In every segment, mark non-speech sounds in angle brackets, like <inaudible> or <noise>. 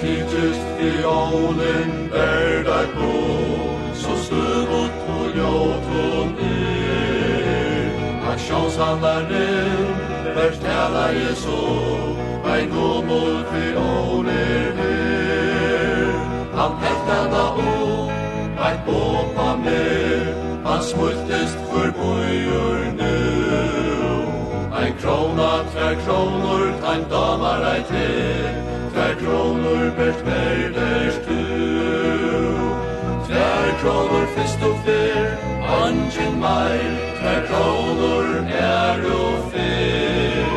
teachest the all in there thy blod Så støvot på jåt og ned Han sjans han er ned Vers tala i så Vei nå mot vi all er her. Han hefta da opp Vei båpa mer Han smultest for bojur nu. Ein krona, tre kronor, ein damar, ein til kronor bert verderst tu Tver kronor fest og fyr Angen meir Tver kronor er og fyr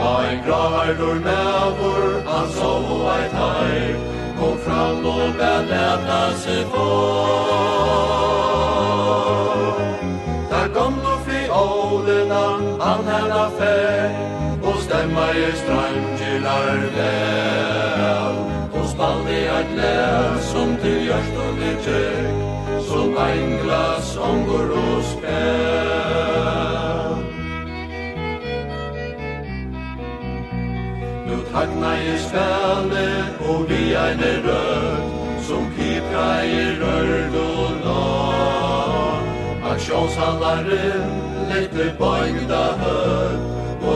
Og ein gravardur mevor Han sov og eit heir Kom fram og bæt leta seg få Der kom du fri ålena Han hella fer stemma i strand til arbeid Og spaldi eit lær som til hjørstånd er tjekk Som ein glas omgår og spær Nu tagna i spælne og vi eine rød Som pipra i rørd og lag Aksjonshandlaren lette bøygda hød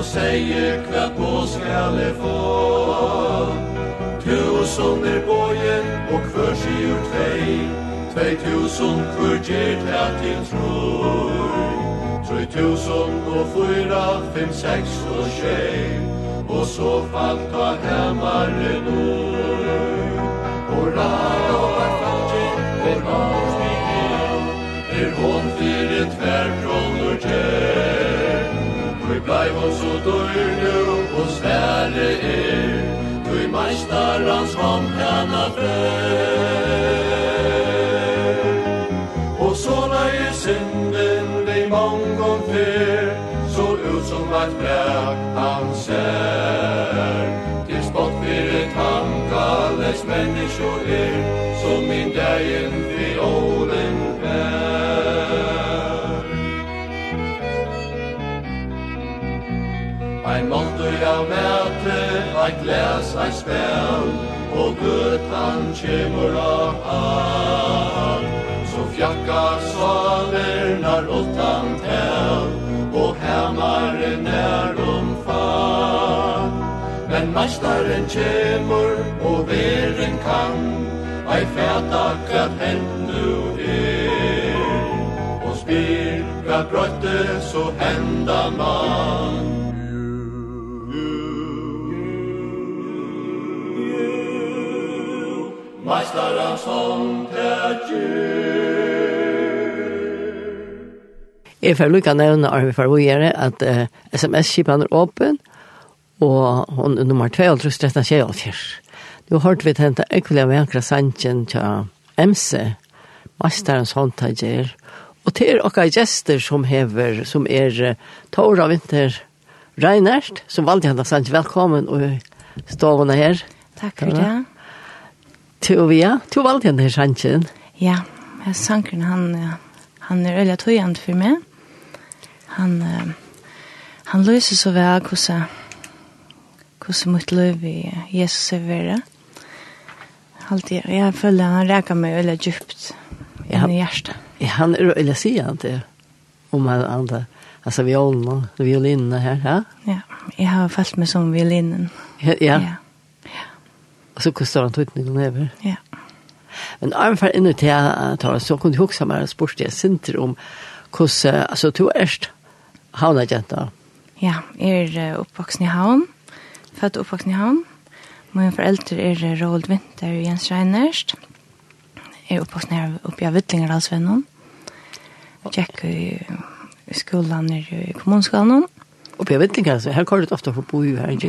säger kvart på skal skalle få Tusen er bojen og förs i ur tvei Tvej tusen gjer tär til troi Troj tusen og fyra, fem, seks og tjei Og så falt ta hemmare noj Hurra, hurra, framtid, hurra, hurra, Er hurra, hurra, hurra, hurra, hurra, Tui blei oss så dør nu og svære er. Tui meistarans hånd kan affær Og såna er synden vi mongom fyr Så ut som eit bræk han ser. Til spott fyrir tanka les menneskjor er Som min dagen vi år av mæte, eit glas, eit spel, og gud han kjemur av all. Så fjakka svaler nar åttan tel, og hemmaren er omfall. Men mastaren kjemur, og veren kan, ei fæta kvart hendu er. Og spyr kvart brøtte, så henda mann, Mästaren som Jeg får lykke å nevne Arve Farvojere at uh, sms-kipan er åpen, og hon er nummer 2, tror jeg det er. Du har hørt vi tente ekvile av enkla sannsjen til MC, Masterens håndtager, og til okka gjester som hever, som er uh, Tora Vinter Reinert, som valgte henne sannsjen velkommen og stående her. Takk for det. Du, ja, du valgte henne her sangen. Ja, sangen, han, han er øyla tøyant for meg. Han, han løser så vel hvordan, hvordan mitt liv i Jesus er verre. Alltid, jeg føler han reker meg øyla djupt ja, i hjertet. Ja, han er øyla sier det, om han andre. Altså violinen, violinen her, ja? Ja, jeg har følt meg som violinen. Ja, ja. ja så hur stor tøytningen over. Ja. Men även för inne till att ta så kunde jag också mer sport jeg center om hvordan, altså du erst havna jenta. Ja, jeg er oppvoksen i Havn. Född oppvoksen i Havn. Mina föräldrar är Roald Winter og Jens Reinerst. Jeg er oppvoksen her oppe i Vittlingerdalsvännen. Jack i skolan i kommunskolan. Uppe i Vittlingar, så här kallar det for å bo her, här i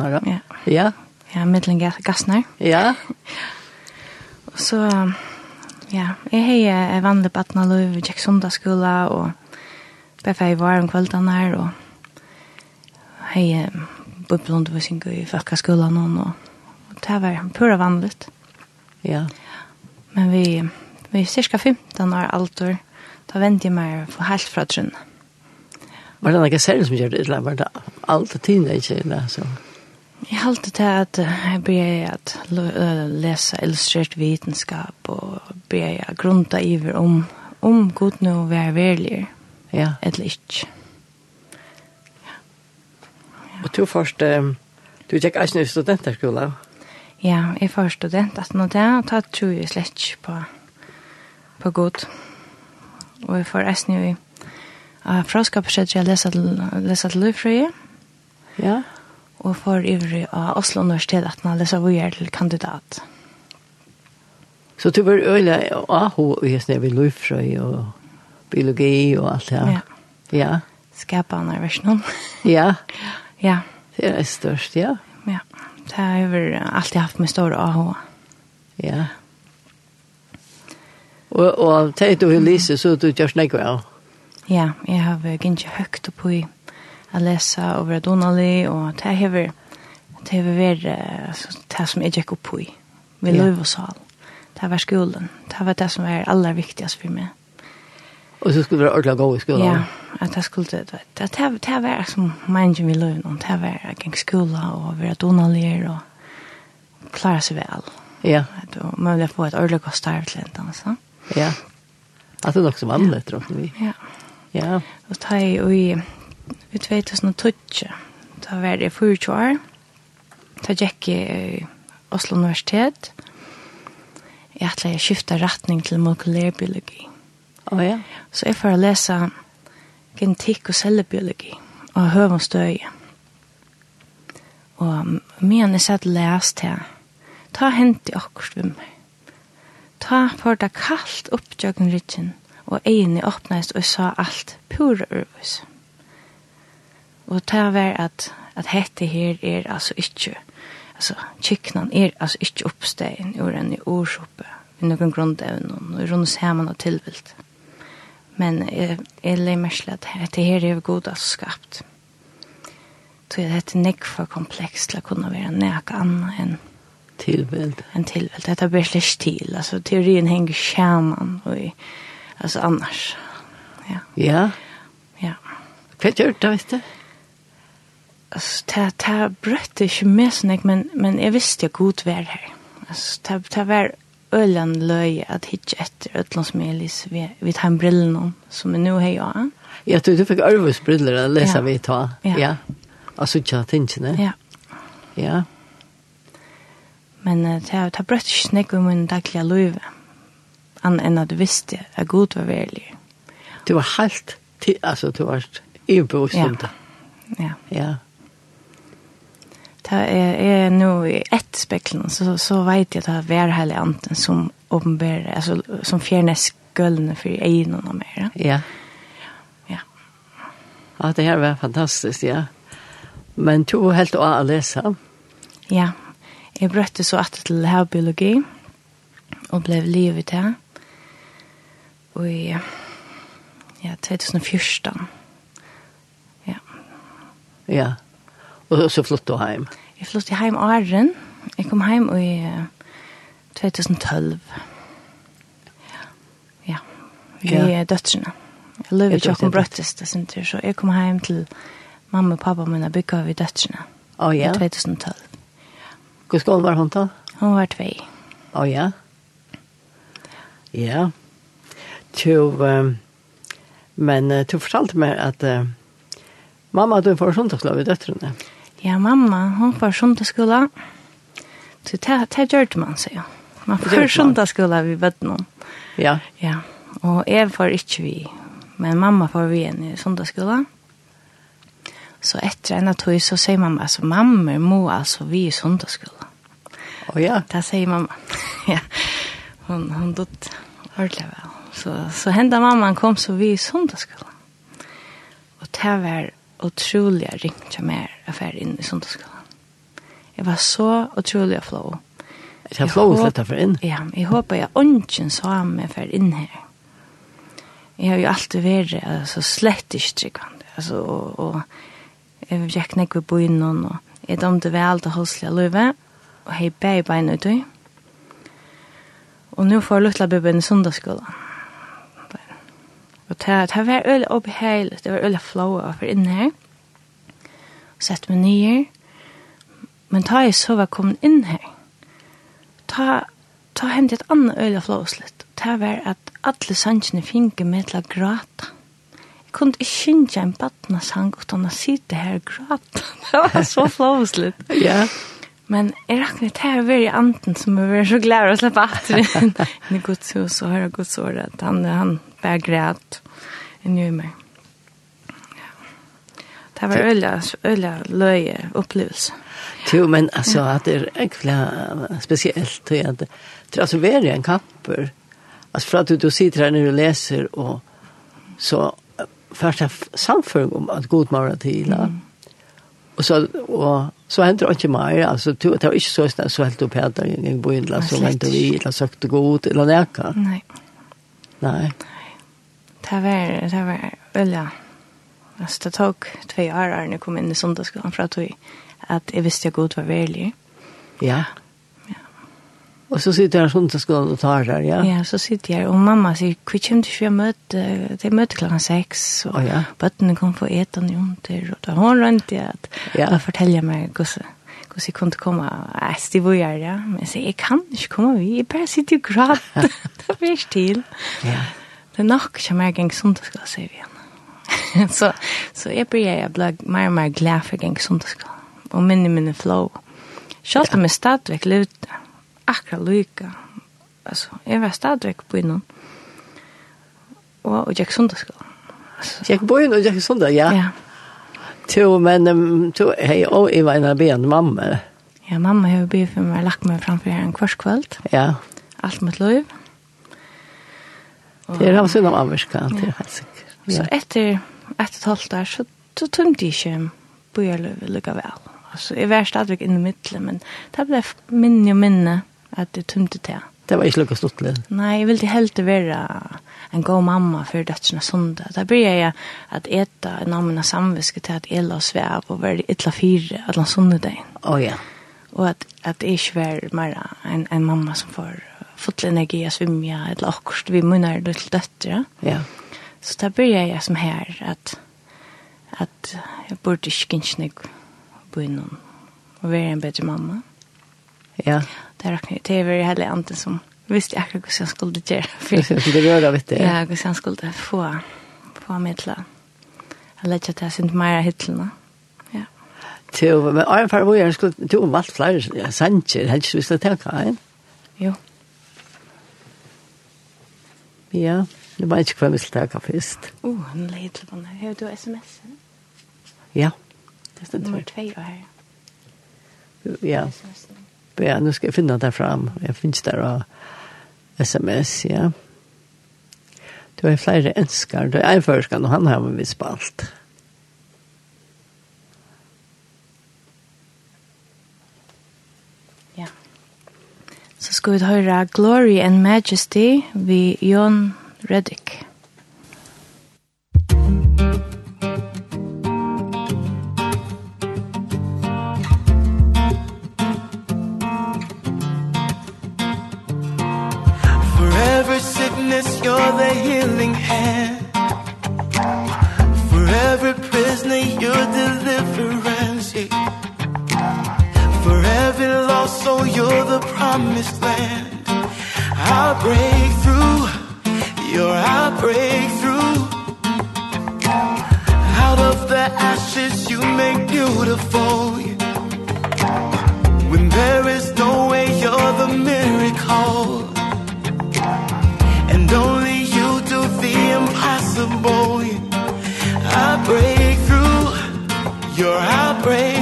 her. Ja. Ja ja, middelen gassner. Ja. og <laughs> så, ja, jeg har jeg vanlig på 18 Løyv, jeg tjekk sundagsskola, og bare for jeg var om kveldene her, og jeg har bubbelundervisning i folkeskolan, og, og det var pura vanligt. Ja. Men vi, vi er cirka 15 år alder, da vendte jeg meg for helt fra trunnet. Var det noe særlig som gjør det? eller Var det alt og tiden det ikke? Ja, så... Jeg har alltid til at jeg begynner at lese illustrert vitenskap og begynner at grunta iver om om god nå å være verlig ja. eller ikke. Ja. Og du først, du gikk ikke i studenterskolen? Ja, jeg var student at nå det, og da tror jeg slett ikke på, på god. Og jeg får eisen jo i uh, fraskapet skjedde jeg lese til, lese til Løyfrøye. Ja, ja og for ivrig av Oslo Universitet at man leser vår til kandidat. Så du var øyla aho i jeg sned ved løyfrøy og biologi og alt det her. Ja. Ja. Skapene er versjonen. ja. <laughs> Ja. Det er størst, ja. Ja. Det har jeg alltid haft med stor aho. Ja. Og, og tenk du har lise, så du gjør snakk vel. Ja, jeg har gynnt høyt oppe i å lese og være donalig, og det hever, det hever være det som jeg gikk opp i, ved yeah. løyv og sal. Det var skolen, det var det som var aller viktigast for meg. Og så skulle du være ordentlig gå i skolen? Ja, at jeg skulle, det, det, det, det var som meningen vi løyv noen, det var jeg gikk skola og være donalig og klare seg vel. Ja. Yeah. Man ville få et ordentlig godt starv til enten, så. Ja. Yeah. Att det är också vanligt, tror vi. Ja. Ja. Och ta i, och i, i 2012. Da var det 24 år. Da gikk jeg Oslo Universitet. Jeg ætla jeg skifta retning til molekylærbiologi. Å oh, ja. Så jeg får lese genetikk og cellebiologi og høvenstøy. Og men jeg satt lest her. Ta hent i akkurat ved meg. Ta for det kaldt oppjøkken rydgen og egni åpnes og sa alt pura urvis. Og det var at, at hette her er altså ikke, altså kycknan er altså ikke oppstein ur en i orsoppe, i noen grunnevnen, og rundt sammen og tilvilt. Men jeg, jeg leier meg til at hette her er god altså skapt. Så jeg hette nekk for kompleks til å kunne være nek anna enn tilvilt. en tilvilt. Dette blir slik til, altså teorien henger sammen, og i, altså annars. Ja. Ja. Ja. Hva gjør da, vet du? alltså ta ta brötte ju mer men men jag visste jag god vär här. Alltså ta ta vär ölen löj att hitta efter vi, vi vid vid hembrillen som nu har jag. Ja, du du fick Örvus briller att läsa ja. vi ta. Ja. ja. chat inte tänkte ne. Ja. Ja. Men uh, ta ta brötte ju snäck om en dagliga löv. An en att visste jag god var värlig. Du var helt till alltså du var i bostaden. Ja. Ja. Ja det er, er nu i ett spektrum så, så vet jeg at det er hele anten som åpenbærer, altså som fjerner skølene for egen og mer. Ja. Ja. Ja, det her var fantastisk, ja. Men du helt å å lese. Ja, jeg brøtte så at til havbiologi og ble livet til. Og i ja, 2014. Ja. Ja. Og så flyttet du hjem? Jeg flyttet hjem åren. Jeg kom hjem i 2012. Ja. Vi ja. er døtrene. Jeg lever ikke åkken brøttes, det synes jeg. Så jeg kom hjem til mamma og pappa mine bygget vi døtrene. Å oh, ja? I 2012. Hvor skal var hun da? Hun var tvei. Å oh, ja? Ja. To, um, men uh, du fortalte meg at uh, mamma, du får sånn til å slå i døtrene. Ja. Ja, mamma, hon får sundagsskola. Så det, det gjør man, sier hun. Man får sundagsskola vi vet noen. Ja. Ja, og jeg får ikke vi. Men mamma får vi igjen i sundagsskola. Så etter en av tog så sier mamma, altså mamma må altså vi i sundagsskola. Å oh, ja. Det sier mamma. <laughs> ja, hon, hon dødt ordentlig vel. Så, så hända mamma kom så vi i sundagsskola. Og det var utrolig ringt jag mer affär inn i söndagsskolan. Jeg var så utrolig otroliga flow. har flow släppte för inn? Ja, jag hoppas jag onken sa meg för inn her. Jeg har jo alltid vært altså, slett ikke istrikvande. Alltså og och jag gick ner på byn och jag dömde väl det hosliga løyve, og jeg bäj bäj nu då. Og nå får jag luttla bubben i söndagsskolan. Og det, det var øyelig øyla obeheilig, det var øyelig flow for inn her. Og sett meg nye. Men da jeg så var kommet inn her, ta, ta hendte et annet øyla flow slitt. Det var at alle sansene finke med til å gråte. Jeg kunne ikke synge en badna sang utan å sitte her og gråte. det <laughs> var så flow slitt. ja. Men jeg rakner til å være i anten som er var så glad å slippe at det er i Guds hus og høre Guds ord at han, han bare græt inn i meg. Det var øyla, øyla løye opplevelse. Jo men altså, at det er egentligen spesielt, tror jag. Tror alltså vi är en kamper. altså for at du, du sitter her når du leser, og så først er samføring om at god morgen til, Mm. og så og, så hender det ikke mer altså, du det var ikke så snart, så helt upp här där i boinla så väntar vi eller søkte god eller neka. Nei. Nei. Det var, det var øyla. Altså, det tok tve år når jeg kom inn i sundagsskolen fra tog at jeg visste at Gud var veldig. Ja. ja. Og så sitter jeg i sundagsskolen og tar der, ja? Ja, så sitter jeg, og mamma sier, hvor kommer du ikke å møte? Det er møte klokken seks, og oh, ja. bøttene kom på etan junter, og da hun rønte jeg at ja. jeg forteller meg hvordan jeg kunne komme, komma stiv og vojar ja men jeg sier, jeg kan ikke komme, vi jag bara sitter og gråter <laughs> det blir ikke til. ja det er nok som jeg gikk sundagsskola, sier vi igjen. <laughs> så, så jeg blir jeg ble mer og mer glad for gikk sundagsskola. Og minne minne flow. Selv om jeg stadigvæk levde akkurat lykke. Altså, jeg var stadigvæk på innom. Og, og gikk sundagsskola. jeg. gikk på innom og gikk sundag, ja. Ja. Jo, men um, to, hei, og jeg var en av ben mamma. Ja, mamma har jo bygd for meg, lagt meg framfor her en kvarskveld. Ja. Alt mot liv. Ja Det er av sin av ameriska, det er helt sikkert. Så etter ett och ett halvt år så tömde jag inte började lukka vel. Altså, jeg var stadigvæk inne i mittlen, men det ble minne og minne at det tömde det. Det var ikke lukka litt. Nei, jeg ville heldig være en god mamma for dødsene sonde. Da blir jeg at eta en av mine samviske til at jeg la svev og være ytla fire at la sonde deg. Å oh, ja. Og at, at jeg ikke var mer en, en mamma som får fått energi att svimja eller akkurst vi munnar det till döttra. Ja. Så där börjar jag som här att att jag borde skinchnig på någon och vara en bättre mamma. Ja. Där räknar jag till över heller anten som visste jag hur jag skulle göra. För det rör av det. Ja, hur jag skulle få få mig till att lägga till sin mera hittlorna. Ja. Till, men Arjen Farvoyen skulle, du om allt fler sanjer, helst vi skulle tänka, ja? Jo. Ja, det var ikke hva vi skulle ta først. Åh, oh, han leier til henne. Hører du sms'en? Ja. Det er nummer 2 her. Ja. Ja, nå skal jeg finne det fram. Jeg finnes der av sms, ja. Det var flere ønsker. Det er en førskan, og han har vi spalt. Ja. så skal vi høre Glory and Majesty ved Jon Reddick. Forever sickness, you're the healing hand Forever prisoner, you're deliverance so you're the promised land. I'll break through. You're our breakthrough Out of the ashes you make beautiful. When there is no way you're the miracle. And only you do the impossible. I break through. You're our breakthrough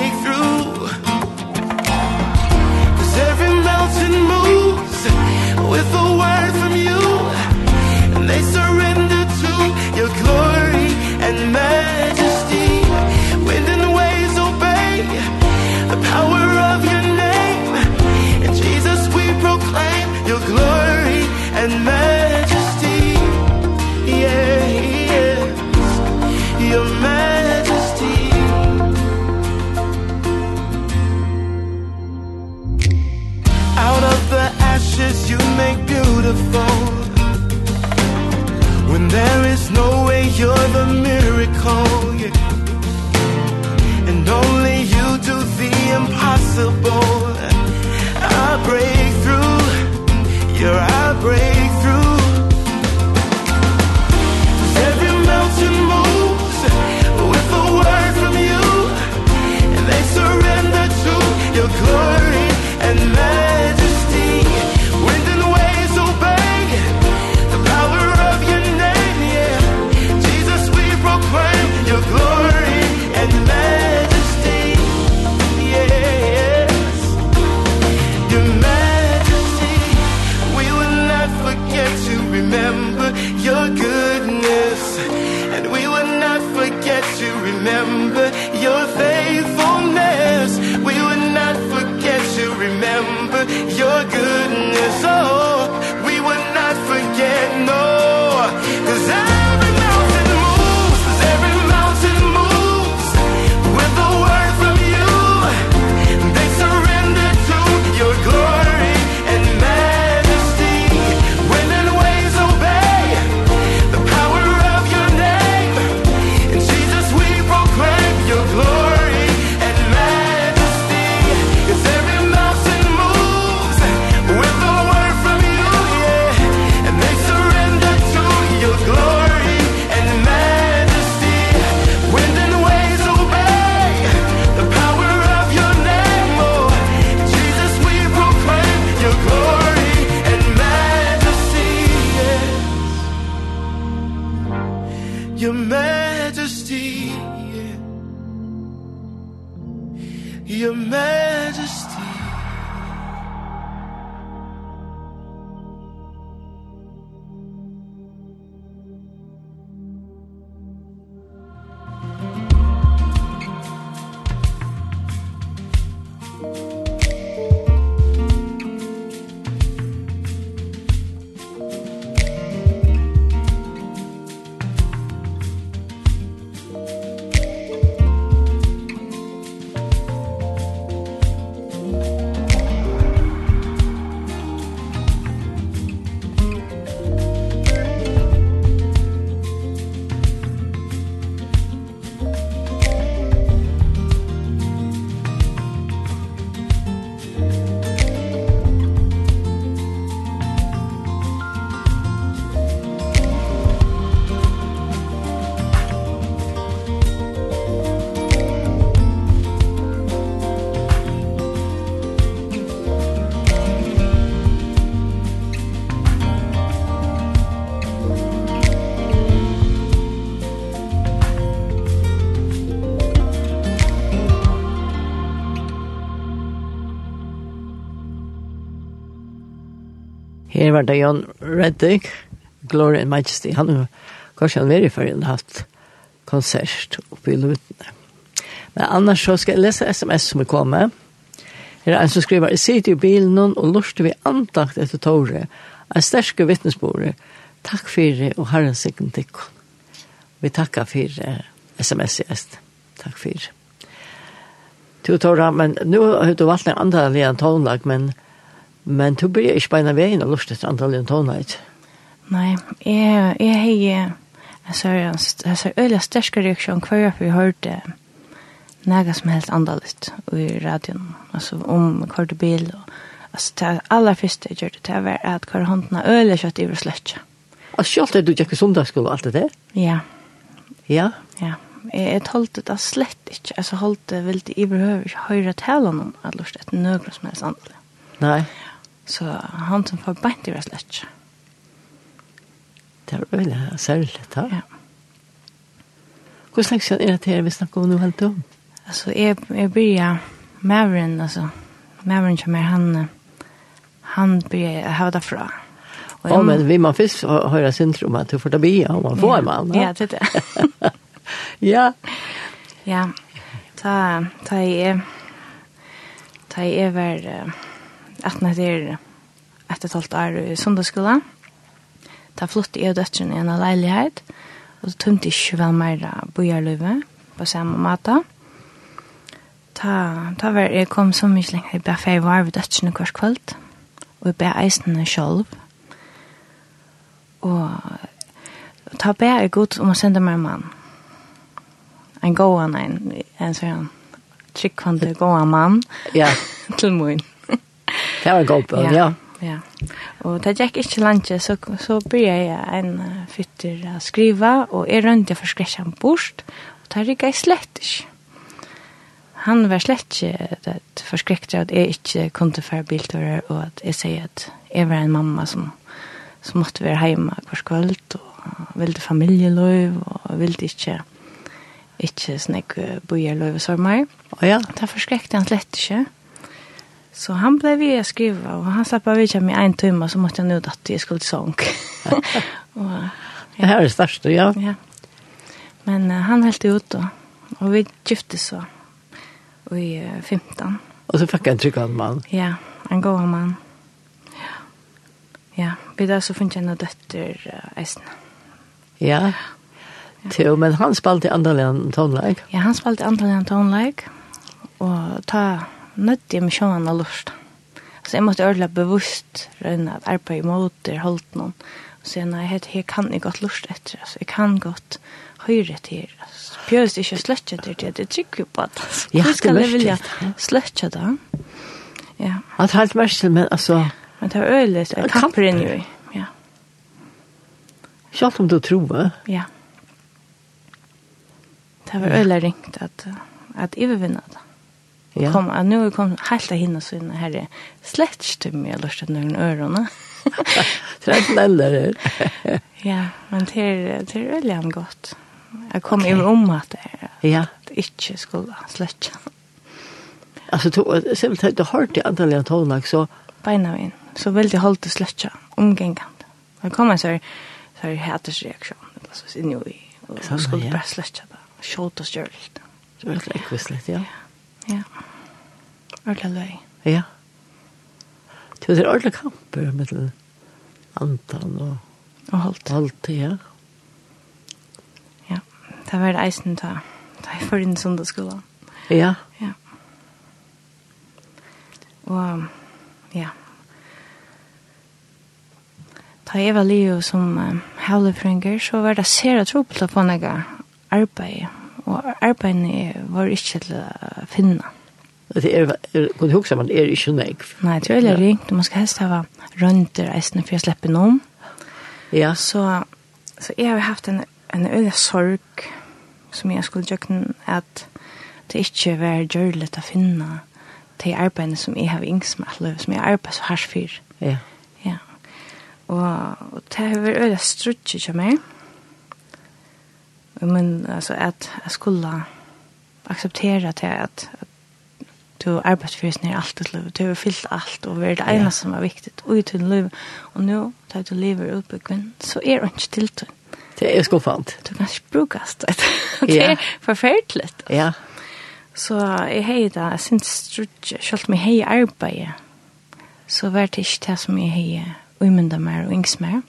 beautiful When there is no way you're the miracle yeah. And only you do the impossible Her var det Jan Reddick, Glory and Majesty. Han var kanskje han var i forrige hatt konsert oppe i Lutene. Men annars så skal jeg lese sms som er kommet. Her er en som skriver, «Jeg sitter i bilen og lorter vi antakt etter Tore. En sterske vittnesbore. Takk for det, og herren sikken til Vi takkar for eh, sms-gjest. Takk for det. Tore, men nå har du valgt en andre lian tonlag, men... Men du blir ikke beina veien og lustet antall i en tonheit. Nei, jeg, jeg har jeg altså, altså, øyla sterske reaksjon hver vi hørte nega som helst andalit i radion, altså om hver du bil og altså det aller første jeg gjør det til var att köra håndna öle kött över släcka. Og selv er du ikke i og alt det der? Ja. Ja? Ja. Jeg, jeg hållte det slett ikke, altså holdt det veldig i behøver ikke høyre tala om at lust ett nögra som helst annorlunda. Nei. Så han som får bænt i rett slett. Det er veldig særlig, da. Ja. Hvor slags er det her vi snakker om noe helt om? Altså, jeg, jeg blir Maveren, altså. Maveren som er han, han blir det fra. Ja, oh, men vi må først høre syndrom at du får ta bia om man får en mann. Ja, det er det. <laughs> Ja. Ja, ta, ta i, ta i, ta i, at når det er et og et halvt år i sundagsskolen, da flyttet jeg og døtteren i en leilighet, og det tømte ikke vel mer bojarløyve på samme måte. Ta, ta var jeg kom så mye lenger, jeg bare feir var ved døtteren hver kveld, og jeg bare eisende selv. Og ta bare jeg godt om å sende meg en mann. En gåan, en, en sånn tryggvande gåan mann. Ja. <laughs> Til min. Det var en god bøn, ja. Ja. Og det gikk ikke langt, så, så begynte jeg en uh, fytter å skrive, og jeg rønte for skrekk han bort, og det rikket jeg slett ikke. Han var slett ikke det forskrekket at jeg ikke kunne fære biltører, og at jeg sier at jeg var en mamma som, som måtte være hjemme hver kveld, og ville familieløv, og ville ikke ikke snakke bojer løv og sommer. Og ja. Det forskrekket han slett ikke. Så han blev ju att skriva och han slapp av mig en timme så måste jag nu att jag skulle sång. <laughs> och, ja. Det här är största ja. ja. Men uh, han helt ut då. Och vi gifte så. I uh, 15. Och så fick jag en tryggad man. Ja, en god man. Ja. Ja, vi där så fanns jag nu dötter uh. Ja. ja. Jo, men han spalte i andra land tonlag. Ja, han spalte i andra län tonlag. Och ta nødde jeg meg sjående lort. Så jeg måtte ordentlig bevisst røyne at arbeid imot det holdt noen. Og så nei, jeg, jeg kan ikke godt lort etter, altså. Jeg kan godt høyre til her, altså. Pjøs ikke sløtje til det, det trykker jo på det. Ja, det skal jeg vilja sløtje da. Ja. At helt mest, men altså... Men det er øyelig, det er kamper inn i. Ja. Selv om du tror, Ja. Det var øyelig ringt at, at jeg vil vinne det. Ja. Kom, nu er kom helt av hinne sønne herre. Slett ikke til meg, til noen ørene. Slett her. Ja, men det er, det er veldig godt. Jeg kom okay. om at det, er ja. at det ikke skulle slett. Altså, då selv du har det antagligen tonlag så beina vi Så veldig holdt det hålla slett omgängande. Det kommer så så här haters reaktion. Det var så inne i och skulle bare slett. det. Shoulders jerk. Så det är kvist ja. Ja. Ordentlig løy. Ja. Det er ordentlig kamper med Antan og... Og alt. Holt, ja. Ja, det var det eisen da. Da jeg får inn sundagsskolen. Ja. Ja. Og, ja. Da jeg var livet som uh, havlefringer, så var det sere trobelt å få noe arbeid. Og arbeidene var ikke til å finne. Det er, er kunne huske man er ikke meg. Nei, det er veldig ringt. Man skal helst ha rønter eisene for å slippe noen. Ja. Så, så jeg har haft en, en øde sorg som jeg skulle gjøre at det ikke var gjørlig å finne til arbeidene som jeg har yngst med alle, som jeg arbeider så hardt for. Ja. Ja. Og, og det har vært øde strutt ikke mer. Men altså at jeg skulle akseptera til at du arbeidsfyrst nere alt ditt liv, du har fyllt alt og vært det ene som var viktig og i din liv, og nå da du lever utbyggvinn, så er det ikke til Det er skuffant. Du kan ikke bruke det. det er forferdelig. Ja. Så jeg har da, jeg synes strutje, selv om jeg har arbeidet, så var det ikke det som jeg har umynda mer og yngs mer.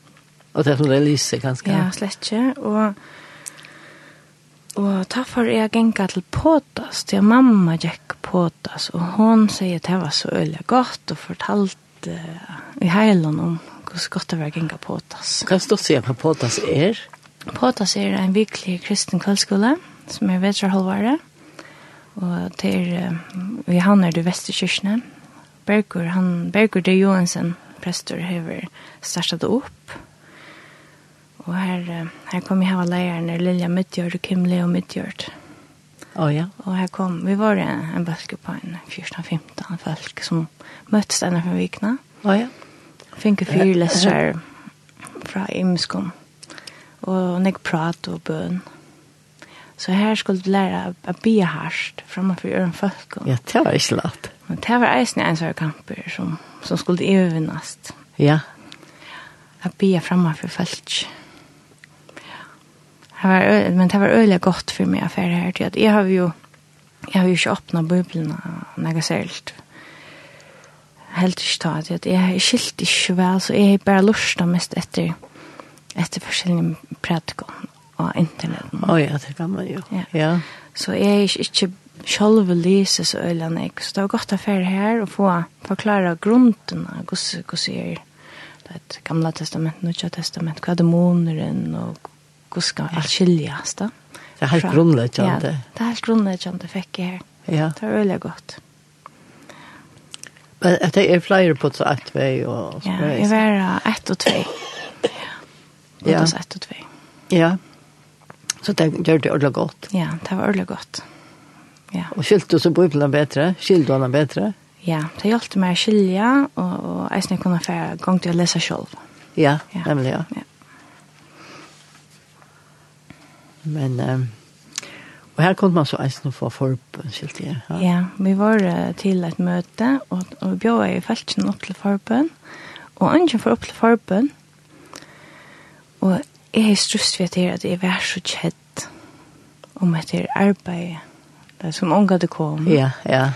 Og det er som det lyser ganske. Ja, slett ikke. Og Og ta for jeg genga til Potas, til mamma gikk Potas, og hon sier at det var så øyelig godt, og fortalte uh, i heilen om hvordan godt det var genga Potas. Hva stod se på Potas er? Potas er en virkelig kristen kveldskole, som er vetrarholvare, og til, uh, vi havner det Vesterkyrkene. Bergur, han, Bergur de Johansen, prester, har startet opp, Og her, her kom jeg hava leierne Lilja Midtjord og Kim Leo Midtjord. Å oh, ja. Og her kom, vi var en, en bøske på en 14-15 folk som møttes denne fra Vikna. Å oh, ja. Finke fyr leser fra Imskom. Og nek prat og bøn. Så her skulle du lære å bia harst framfor øren folk. Ja, det var ikke lagt. Men det var eisen en sånne kamper som, som skulle øvinnast. Ja. Å bia framfor folk. Ja var, men det var øyelig godt for meg affære her til at jeg har jo jeg har jo ikke åpnet bøblene når jeg selv helt ikke ta til at jeg har skilt ikke vel så jeg har bare lurt mest etter etter forskjellige prædikon og internett. Å oh, ja, det kan man jo. Ja. ja. så jeg har ikke selv lyse så øyelig enn jeg så det var godt affære her å få forklare grunden hvordan jeg er. Det gamla testament, nødja testament, hva er dæmoneren og hvordan skal alt skiljes da. Det er helt grunnleggende. Ja, det er helt grunnleggende fikk jeg her. Ja. Det er veldig godt. Men at det er flere på så ett vei og så Ja, jeg var ett og tvei. Ja. Det var ett og tvei. Ja. Så det gjør det ordentlig godt. Ja, det var ordentlig godt. Ja. Og skilte du så Bibelen bedre? Skilte du henne bedre? Ja, det hjalp meg å skilje, og, og jeg kunne få gang til å lese selv. Ja, ja. nemlig, ja. ja. Men um, Og her kunne man så eisen få forbund, skilt jeg. Ja. ja, vi var uh, til et møte, og, og vi bjør i feltjen opp til forbund, og andre får opp til forbund, og jeg er strust ved det at jeg var så kjedd om etter arbeid, det som unga det kom. Ja, ja.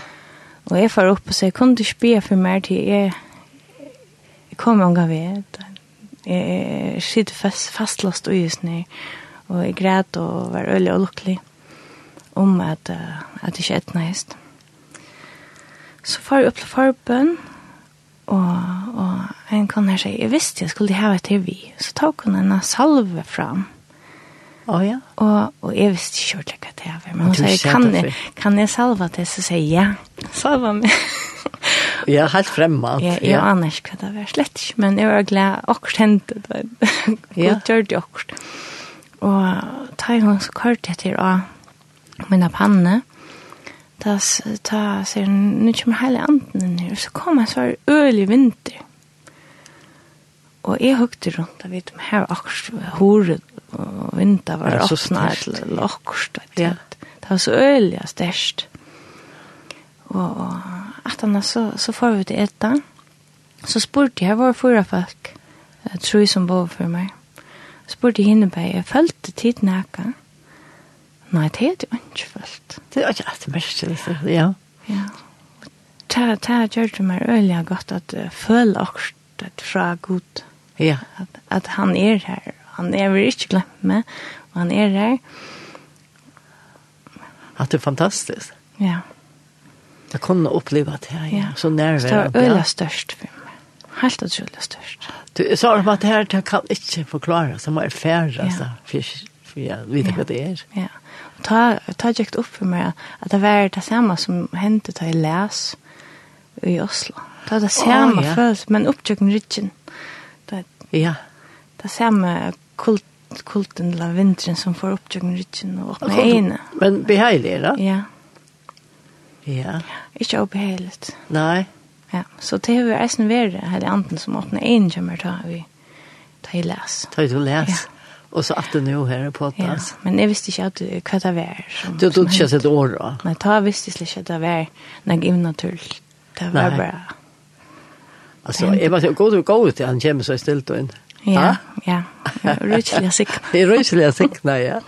Og jeg får opp og sier, kunne du ikke be for meg til jeg, jeg kom unga ved, jeg, jeg sitter fast, fastlåst og just ned, Og jeg græt og var øyelig og lukkelig om at, uh, at det ikke etna hest. Så far jeg opp til forbønn, og, og en kan her si, jeg visste jeg skulle ha et vi. Så tok hun en salve fram. Oh, ja. og, og jeg visste ikke hva det var, men hun sier, kan, jeg, kan jeg salve det? Så sier jeg, ja, salve meg. <laughs> ja, helt fremme. Ja, jeg ja. aner ikke hva det var, slett ikke, men jeg var glad, akkurat hentet, det var, godt gjør det akkurat. Ja. Og ta en gang så kort jeg til å minne panne. Da ta sier han, nå kommer hele anden inn her, og så kom han så i vinter. Og jeg hukte rundt, jeg vet om her var akkurat horet og vinter var ja, så åpna eller akkurat. vet Ja. Det var så øl og størst. Og, og at han så, så får vi til etter. Så spurte jeg, hvor fyra folk, Jeg tror jeg som bor for meg spurte henne på, jeg følte tid nækka. Nei, det er det ikke følt. Det er ikke alt merkelig, ja. Ja. Det har gjort det meg øyelig godt at uh, føle akkurat fra god. Ja. At, at han er her. Han er vel ikke glemt meg, og han er her. At det er fantastisk. Ja. Jeg kunne oppleve det her, ja. ja. Så nærværende. Det var øyelig størst for meg. Helt utrolig størst. Ja Du, jeg sa om at det her det kan ikke forklare, så må jeg fære, altså, for, for jeg vet ikke hva det er. Ja, og ta, ta gikk opp for meg at det var det samme som hendte da jeg les i Oslo. Det var det samme oh, ja. følelse, men opptrykken rydgen. Det, ja. Det samme kult, kulten eller vinteren som får opptrykken rydgen og åpne øynene. Men beheilig, da? Ja. Ja. Ikke obeheilig. Nei. Ja, så det har vi eisen vært hele anden som åpne inn kommer ta vi ta i les. Ta i du les. Ja. Og så at du nå her på det. Ja, men jeg visste ikke at du, hva det var. Som, du tog ikke sett år da? Nei, ta visste jeg ikke at det var noe jeg. Det var Nei. bra. Altså, jeg var så god og god til han kommer så stilt og inn. Ja, ja. Rysliga sikna. Det är rysliga sikna, ja.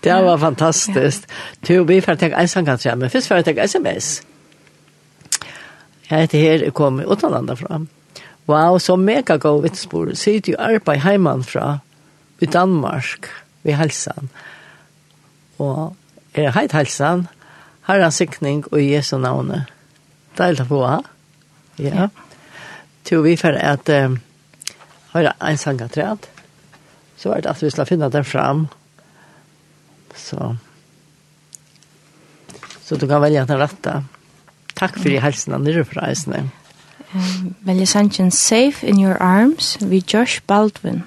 Det <laughs> <laughs> <laughs> var fantastisk. Du, vi får tenke en sang, kanskje, men først får jeg tenke sms. Ja. Jeg heter her, jeg kom utenlanda fra. Wow, så mega god vittspor. Sitt jo arbeid heimanfra, i Danmark, vi helsan. Og er heit helsan, har han sikning og Jesu navne. Deilig på, ha? Ja. Til vi for at um, har en sangatræd, så var det at vi skal finne den fram. Så, så du kan velge den rette. Ja. Takk for i helsen av nyrefra, eisene. Um, Melisandjen Safe in Your Arms, ved Josh Baldwin.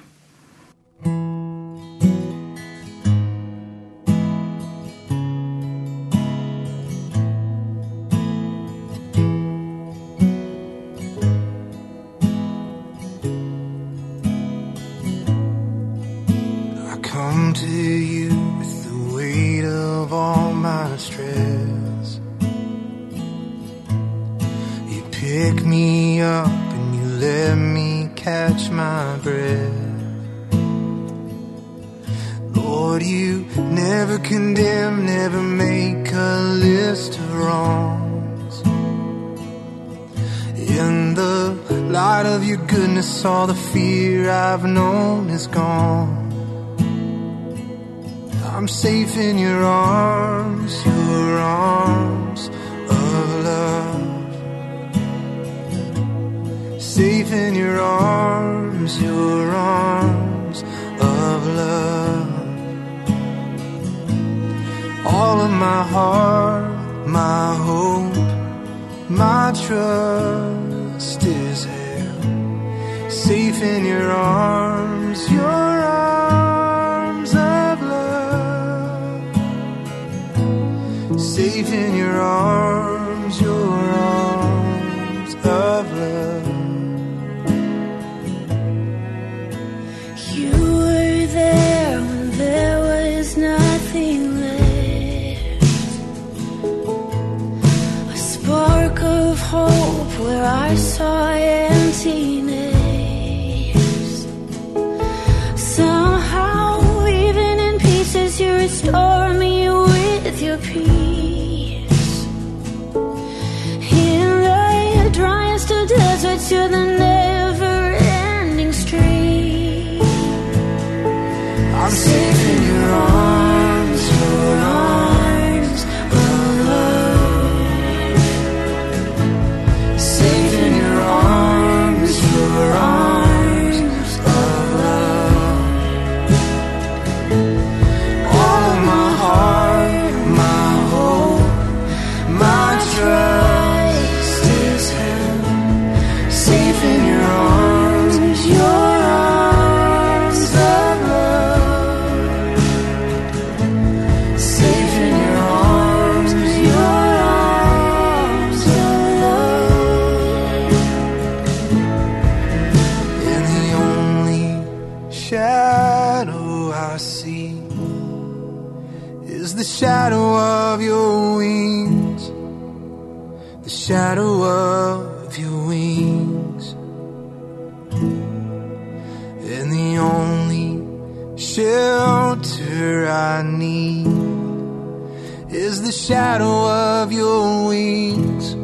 shadow of your wings.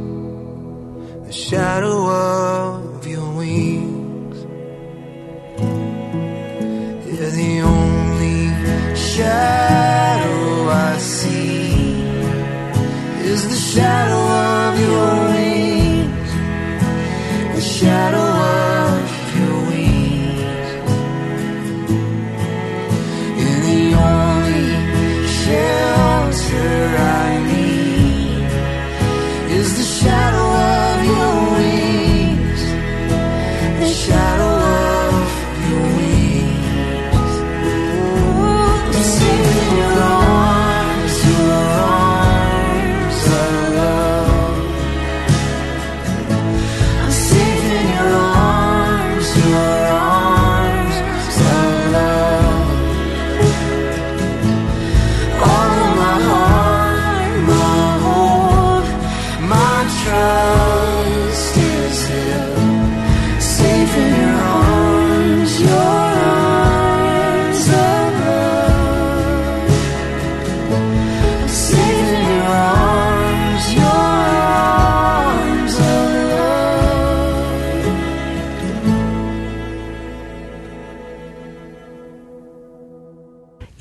The shadow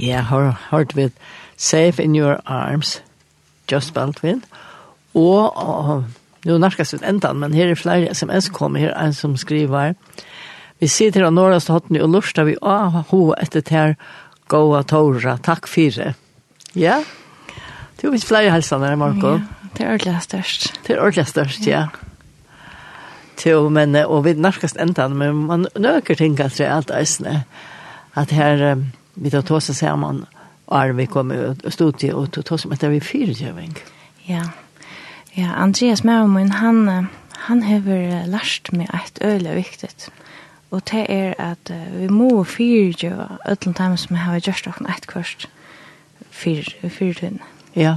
Ja, har hørt vi Safe in Your Arms, Just Baldwin, og, og nu narkas vi enda, men her er flere sms kommer, her er en som skriver, vi sitter av Norrest Hotten og lurstar vi av ho etter ter goa torra, takk fire. Ja, det er jo flere helsene her, Marco. Ja, det er ordentlig størst. Det er ordentlig størst, ja. til, men, og vi narkast enda, men man nøker ting at det er alt eisne. At her, um, vi tar ta oss samman och vi kommer och stod till och tog oss med där vi fyrtjöving. Ja. Ja, Andreas Mermin, han, han har lärt mig ett öle viktigt. Og det er at vi må fyrtjøve ødelen dem som har gjort oss et kvart fyrtjøven. Ja.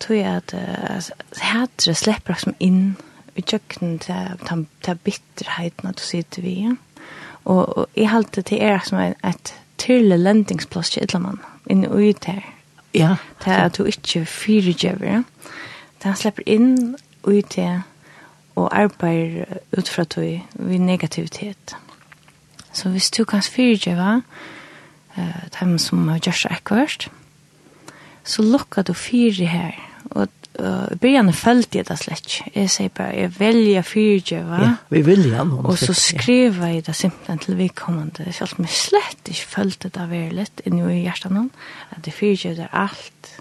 Tror jeg at uh, hætre slipper oss inn i kjøkken til bitterheten at du sitter vi. Ja. Og, og jeg halte til er som et, et naturlig lendingsplass til Idlamann, inn og ut her. Ja. Det er at du ikke fyrirgjøver. Det han slipper inn og ut her, og arbeider ut fra tog ved negativitet. Så hvis du kan fyrirgjøve uh, dem som har gjort seg ekkert, så lukker du fyre her, og uh, början følte jeg det slett. Jeg sier bare, jeg velger fyrtje, va? Ja, vi väljer någon. Og så skrev jag det simpelthen til vidkommande. Selv om jeg slett ikke følte det veldig litt inni i hjertet noen. At det fyrtje är alt.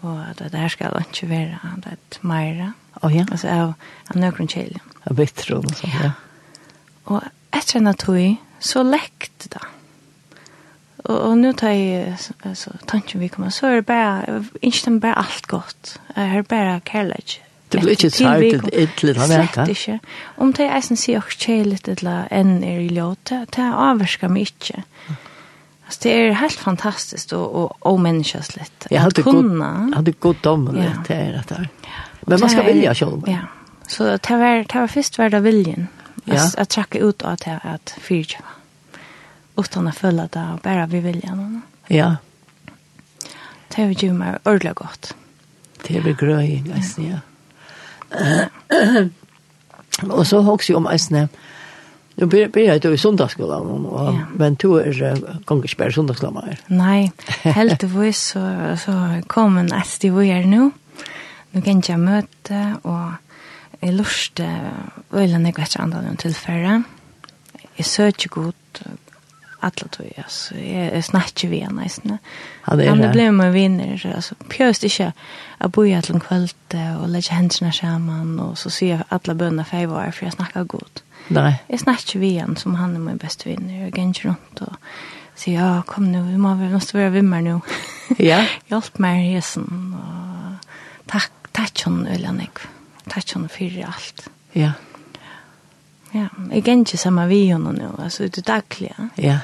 Og at det här ska inte vara det mera. Oh, ja. Alltså av, av någon källan. Av bittron och sånt, ja. Og etter en av tog, så lekte det og, og nå tar jeg altså, tanken vi kommer så er det bare, ikke inte bare alt godt. Jeg har bare kærlighet. Det blir ikke inte tajt ett litet han Slett ikke. Om det är som sier også kärlek eller enn er i låta, det avskar mig ikke. Altså, det er helt fantastisk og, og, och och omänskligt. Jag hade kunna. Jag hade gott om det där det där. Men man ska vilja själv. Ja. Så det var det var først verda det viljen. Att att checka ut av det at fyrtjava utan att följa det och bara vi vill gärna. Ja. Det är ju mer ordla gott. Det är väl gröj, nästan, ja. Och så också om nästan, Nu blir det ju i söndagsskolan och ja. men du är gånger söndagsskolan här. Nej, <laughs> helt vis så så kom en SD vi är nu. Nu kan jag möta och är lust ölen jag vet inte andra än tillfälle. Jag söker god alla tog jag så jag snackar vi henne nästan. Han är det blev min vinner alltså pjöst inte att bo i alla kväll och lägga händerna samman och så ser alla bönna för var för jag snackar gott. Nej. Jag snackar vi henne som han är min bästa vinner jag går runt och Så ja, kom nu, vi må, vi måste vara vimmer nu. Ja. <laughs> Hjälp mig hesen Og... Tack, tack hon, Ullanek. Tack hon för allt. Ja. Ja, jeg er ikke sammen med henne nå, altså det er daglig. Ja. ja.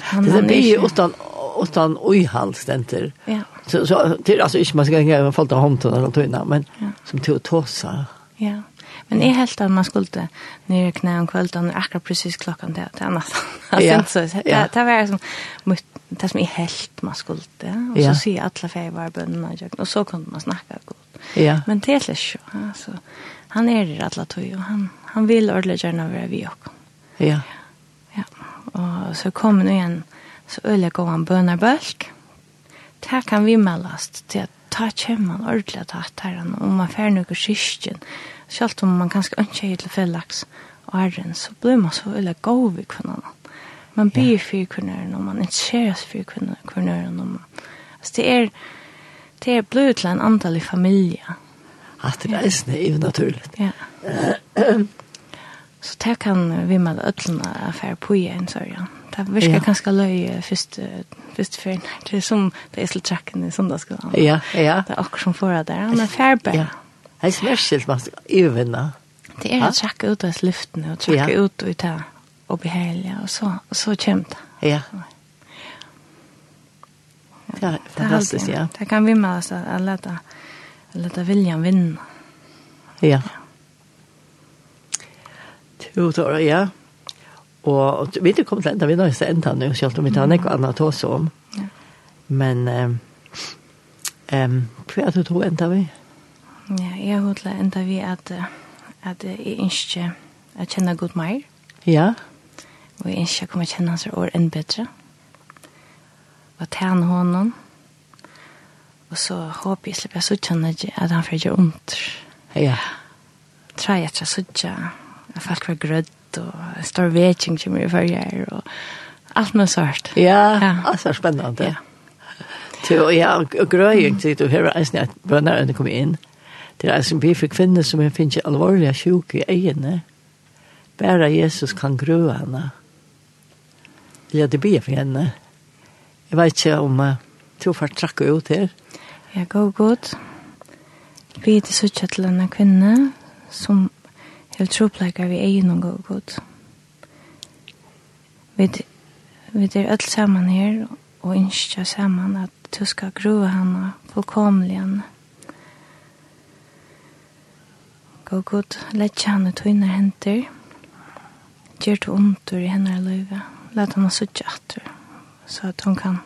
Han det blir utan utan ojhall ständer. Ja. Så så till alltså inte man ska inte falta hånden eller något men ja. som till tåsa. Ja. Men är helt att man skulle ner knä om kvällen akkurat precis klockan där till annat. Alltså <laughs> så det det var som det som är helt man skulle och så se alla färger jag och så kunde man snacka gott. Ja. Men det är så alltså han är det alla tog och han han vill ordentligt gärna vara vi och. Ja. Og så kom nu igjen så øyelig gå en bønerbølg. Det kan vi meldast til at ta kjemman ordentlig at hatt her om man fer noe kyrkjen. Selv om man kanskje ønsker hit til fellaks og æren, så blir man så øyelig gå ved kvinnan. Man blir fyr kvinnerne, og man interesseres for man... Altså det er, det er blod til en antallig familie. At det er nesten, det er naturligt. Ja. <clears throat> Så det kan vi med ödlorna affär på i så ja. Det virker ja. ganske løy først, først før, det er som det är sluttracken i söndagsskolan. Ja, ja. Det er akkurat som förra där. Han er färbe. Ja. Det er smerskilt, man skal övervinna. Det är å tjacka ut av luften og tjacka ja. ut och ta og behälja og så, og så kämta. Ja. Ja, det fantastiskt, ja. Det kan vi med oss att låta, låta viljan vinna. Ja. ja. Jo, det var det, ja. Og vi vet kommet til enda, vi er nøyeste enda nå, selv om vi tar noe annet å oss om. Men, um, hva er det du enda vi? Ja, jeg har til enda vi at, at jeg ikke at kjenner godt mer. Ja. Og jeg ikke kommer kjenne hans år enn bedre. Og tjene honom. Og så håper jeg slipper jeg så kjenne at han får gjøre ondt. Ja. Tror jeg at jeg så kjenne folk var grødd, og stor vetjeng kommer i førre, og alt med svart. Ja, ja. alltså spennende. Ja. Så ja, og grøying til du hör eisen at bønnerne när kommer in. Det er eisen vi fick kvinner som jeg finner alvorlige sjuk i egene. Bare Jesus kan grøe henne. Ja, det blir for henne. Jeg vet ikke om uh, to får trakke ut her. Ja, gå godt. Vi er til suttja til denne kvinne som til tropleikar vi egen og god god. Vi, vi er alle sammen her og innskja sammen at du skal grove henne fullkomlig henne. Gå god, lett henne tøyner henter, gjør to ondur i henne løyve, Lett henne suttje atter, så at hun kan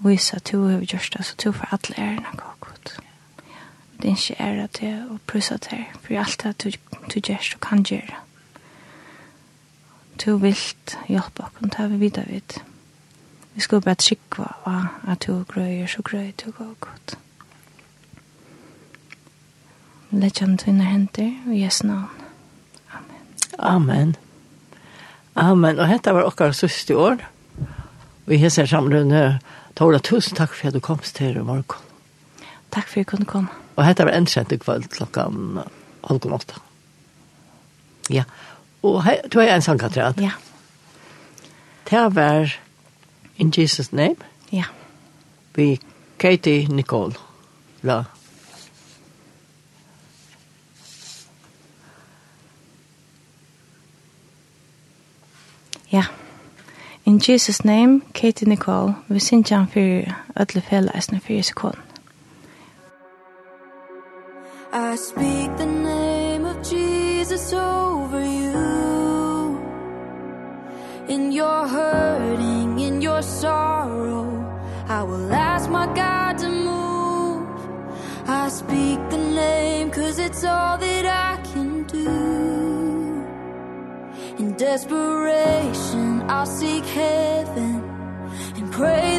vise at du har gjort det, så du får alle ærene gå det ikke er at det og prøvd at det for alt det du gjør og kan gjøre du vilt hjelpe oss og ta vi videre vidt vi skal bare trykke at du grøyer så grøyer du går godt Lett han tvinner henter, og Jesu navn. Amen. Amen. Amen. Og dette var okkar søste år. Vi jeg heter samrunde. Tora, tusen takk for at du komst her i morgen. Takk for at du kunne komme. Og hette var ensendt i kvöld klokkan halvgån åtta. Ja. Og hei, du er en sang, Katrin? Ja. Det var In Jesus Name. Ja. Vi Katie Nicole. La. Ja. In Jesus Name, Katie Nicole. Vi synger han for ødelig felle eisne for Jesus Kålen. I speak the name of Jesus over you. In your hurting, in your sorrow I will ask my God to move. I speak the name cause it's all that I can do. In desperation I'll seek heaven And pray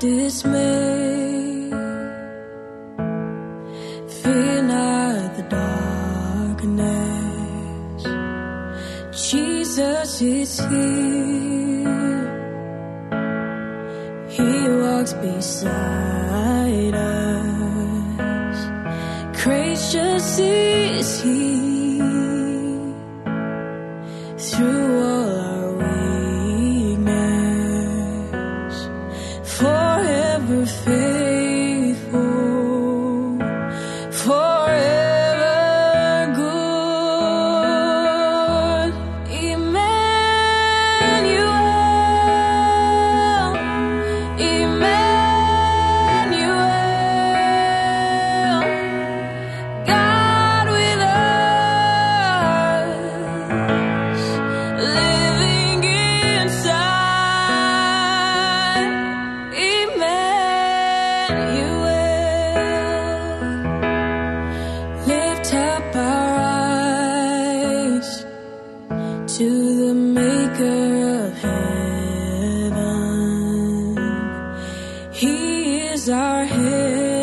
this is our head.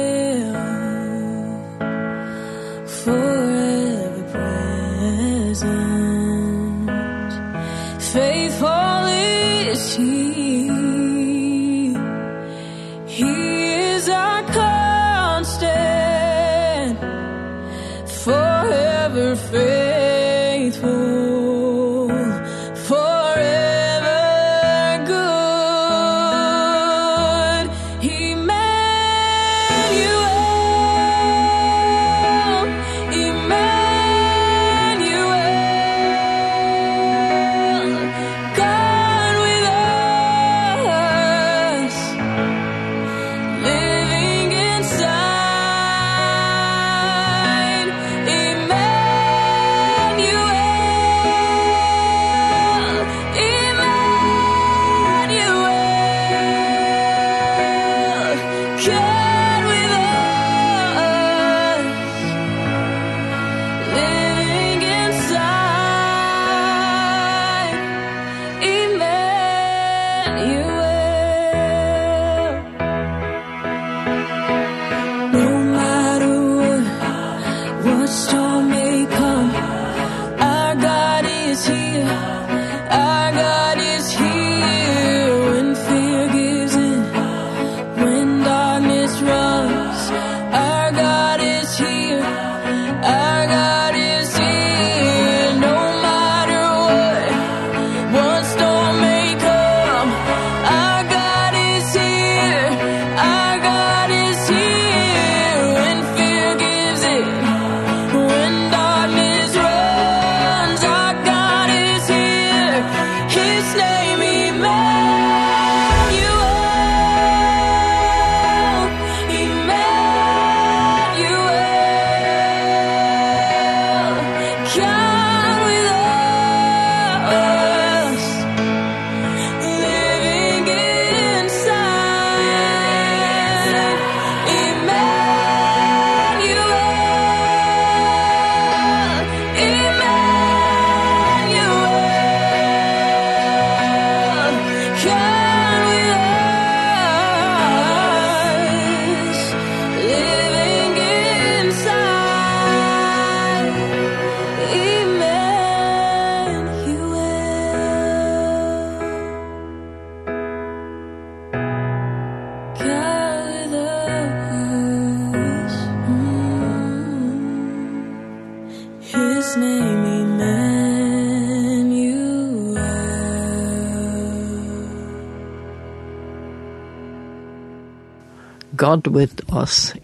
God with us.